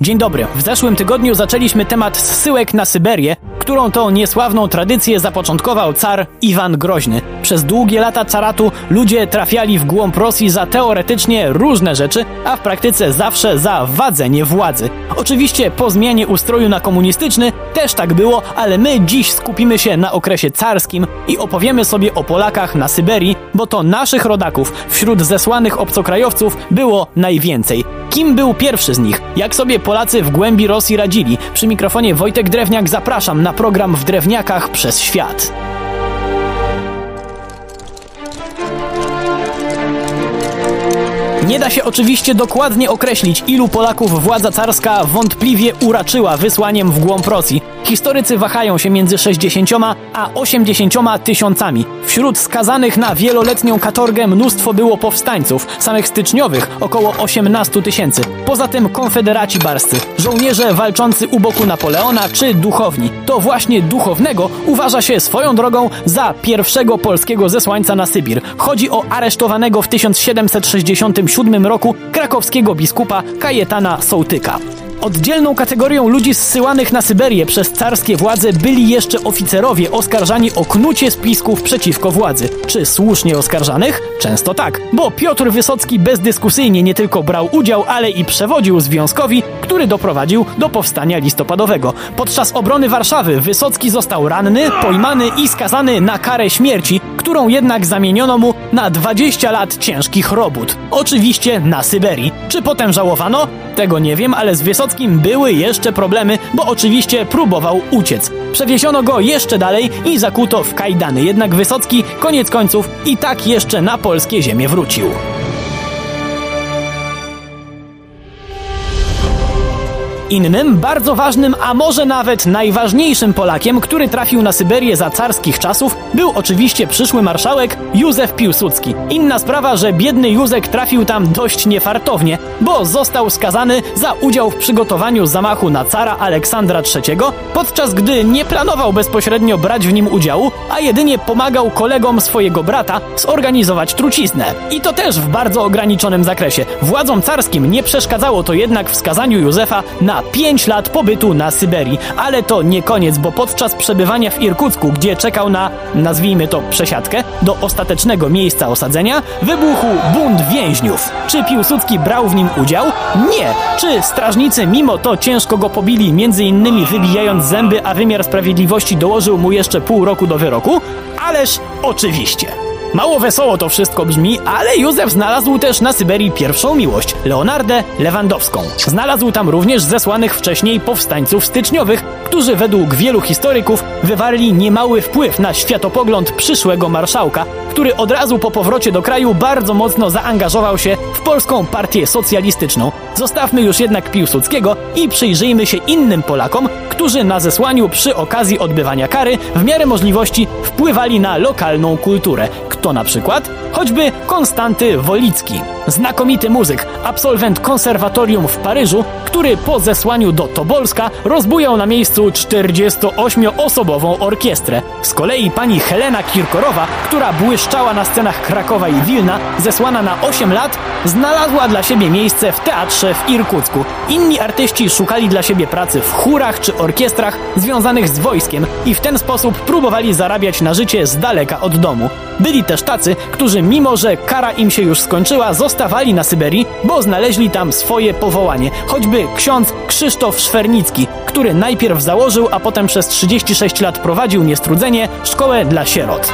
Dzień dobry. W zeszłym tygodniu zaczęliśmy temat zsyłek na Syberię, którą to niesławną tradycję zapoczątkował car Iwan Groźny. Przez długie lata caratu ludzie trafiali w głąb Rosji za teoretycznie różne rzeczy, a w praktyce zawsze za wadzenie władzy. Oczywiście po zmianie ustroju na komunistyczny też tak było, ale my dziś skupimy się na okresie carskim i opowiemy sobie o Polakach na Syberii, bo to naszych rodaków wśród zesłanych obcokrajowców było najwięcej. Kim był pierwszy z nich? Jak sobie Polacy w głębi Rosji radzili? Przy mikrofonie Wojtek Drewniak zapraszam na program w Drewniakach przez świat. Nie da się oczywiście dokładnie określić, ilu Polaków władza carska wątpliwie uraczyła wysłaniem w głąb Rosji. Historycy wahają się między 60 a 80 tysiącami. Wśród skazanych na wieloletnią katorgę mnóstwo było powstańców, samych styczniowych około 18 tysięcy. Poza tym konfederaci barscy, żołnierze walczący u boku Napoleona czy duchowni. To właśnie duchownego uważa się swoją drogą za pierwszego polskiego zesłańca na Sybir. Chodzi o aresztowanego w 1767 roku krakowskiego biskupa Kajetana Sołtyka. Oddzielną kategorią ludzi zsyłanych na Syberię przez carskie władze byli jeszcze oficerowie oskarżani o knucie spisków przeciwko władzy. Czy słusznie oskarżanych? Często tak, bo Piotr Wysocki bezdyskusyjnie nie tylko brał udział, ale i przewodził związkowi, który doprowadził do powstania listopadowego. Podczas obrony Warszawy Wysocki został ranny, pojmany i skazany na karę śmierci, którą jednak zamieniono mu na 20 lat ciężkich robót. Oczywiście na Syberii. Czy potem żałowano? Tego nie wiem, ale z Wysockim były jeszcze problemy, bo oczywiście próbował uciec. Przewieziono go jeszcze dalej i zakuto w kajdany, jednak Wysocki koniec końców i tak jeszcze na polskie ziemię wrócił. Innym, bardzo ważnym, a może nawet najważniejszym Polakiem, który trafił na Syberię za carskich czasów, był oczywiście przyszły marszałek Józef Piłsudski. Inna sprawa, że biedny Józek trafił tam dość niefartownie, bo został skazany za udział w przygotowaniu zamachu na cara Aleksandra III, podczas gdy nie planował bezpośrednio brać w nim udziału, a jedynie pomagał kolegom swojego brata zorganizować truciznę. I to też w bardzo ograniczonym zakresie. Władzom carskim nie przeszkadzało to jednak w skazaniu Józefa na 5 lat pobytu na Syberii. Ale to nie koniec, bo podczas przebywania w Irkucku, gdzie czekał na, nazwijmy to, przesiadkę, do ostatecznego miejsca osadzenia, wybuchł bunt więźniów. Czy Piłsudski brał w nim udział? Nie. Czy strażnicy mimo to ciężko go pobili, między innymi wybijając zęby, a wymiar sprawiedliwości dołożył mu jeszcze pół roku do wyroku? Ależ oczywiście. Mało wesoło to wszystko brzmi, ale Józef znalazł też na Syberii pierwszą miłość, Leonardę Lewandowską. Znalazł tam również zesłanych wcześniej powstańców styczniowych, którzy według wielu historyków wywarli niemały wpływ na światopogląd przyszłego marszałka, który od razu po powrocie do kraju bardzo mocno zaangażował się w polską partię socjalistyczną. Zostawmy już jednak Piłsudskiego i przyjrzyjmy się innym Polakom, którzy na zesłaniu przy okazji odbywania kary w miarę możliwości wpływali na lokalną kulturę. Kto na przykład? Choćby Konstanty Wolicki. Znakomity muzyk, absolwent konserwatorium w Paryżu, który po zesłaniu do Tobolska rozbujał na miejscu 48-osobową orkiestrę. Z kolei pani Helena Kirkorowa, która błyszczała na scenach Krakowa i Wilna, zesłana na 8 lat, znalazła dla siebie miejsce w teatrze w Irkucku. Inni artyści szukali dla siebie pracy w chórach czy orkiestrach związanych z wojskiem i w ten sposób próbowali zarabiać na życie z daleka od domu. Byli też tacy, którzy mimo, że kara im się już skończyła, zostawali na Syberii, bo znaleźli tam swoje powołanie. Choćby ksiądz Krzysztof Szwernicki, który najpierw założył, a potem przez 36 lat prowadził niestrudzenie szkołę dla sierot.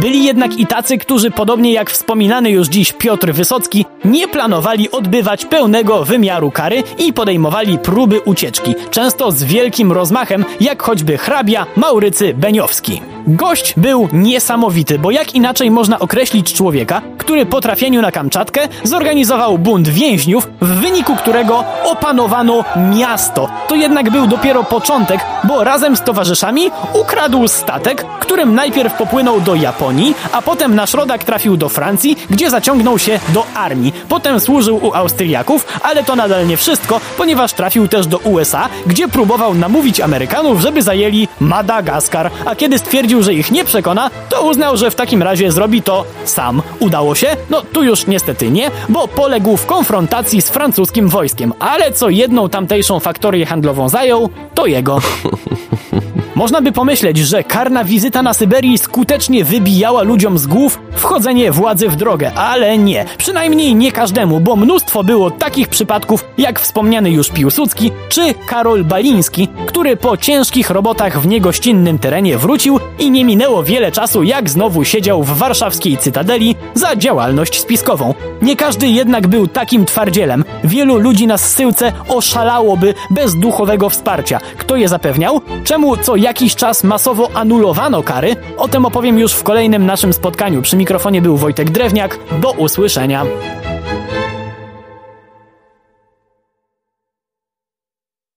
Byli jednak i tacy, którzy podobnie jak wspominany już dziś Piotr Wysocki, nie planowali odbywać pełnego wymiaru kary i podejmowali próby ucieczki, często z wielkim rozmachem, jak choćby hrabia Maurycy Beniowski. Gość był niesamowity, bo jak inaczej można określić człowieka, który po trafieniu na Kamczatkę zorganizował bunt więźniów, w wyniku którego opanowano miasto. To jednak był dopiero początek, bo razem z towarzyszami ukradł statek, którym najpierw popłynął do Japonii, a potem nasz rodak trafił do Francji, gdzie zaciągnął się do armii. Potem służył u Austriaków, ale to nadal nie wszystko, ponieważ trafił też do USA, gdzie próbował namówić Amerykanów, żeby zajęli Madagaskar, a kiedy stwierdził, stwierdził, że ich nie przekona, to uznał, że w takim razie zrobi to sam. Udało się? No tu już niestety nie, bo poległ w konfrontacji z francuskim wojskiem, ale co jedną tamtejszą faktorię handlową zajął, to jego. Można by pomyśleć, że karna wizyta na Syberii skutecznie wybijała ludziom z głów wchodzenie władzy w drogę, ale nie. Przynajmniej nie każdemu, bo mnóstwo było takich przypadków, jak wspomniany już Piłsudski czy Karol Baliński, który po ciężkich robotach w niegościnnym terenie wrócił i nie minęło wiele czasu, jak znowu siedział w warszawskiej cytadeli za działalność spiskową. Nie każdy jednak był takim twardzielem. Wielu ludzi na zsyłce oszalałoby bez duchowego wsparcia. Kto je zapewniał? Czemu co jakiś czas masowo anulowano kary? O tym opowiem już w kolejnym naszym spotkaniu. Przy mikrofonie był Wojtek Drewniak. Do usłyszenia.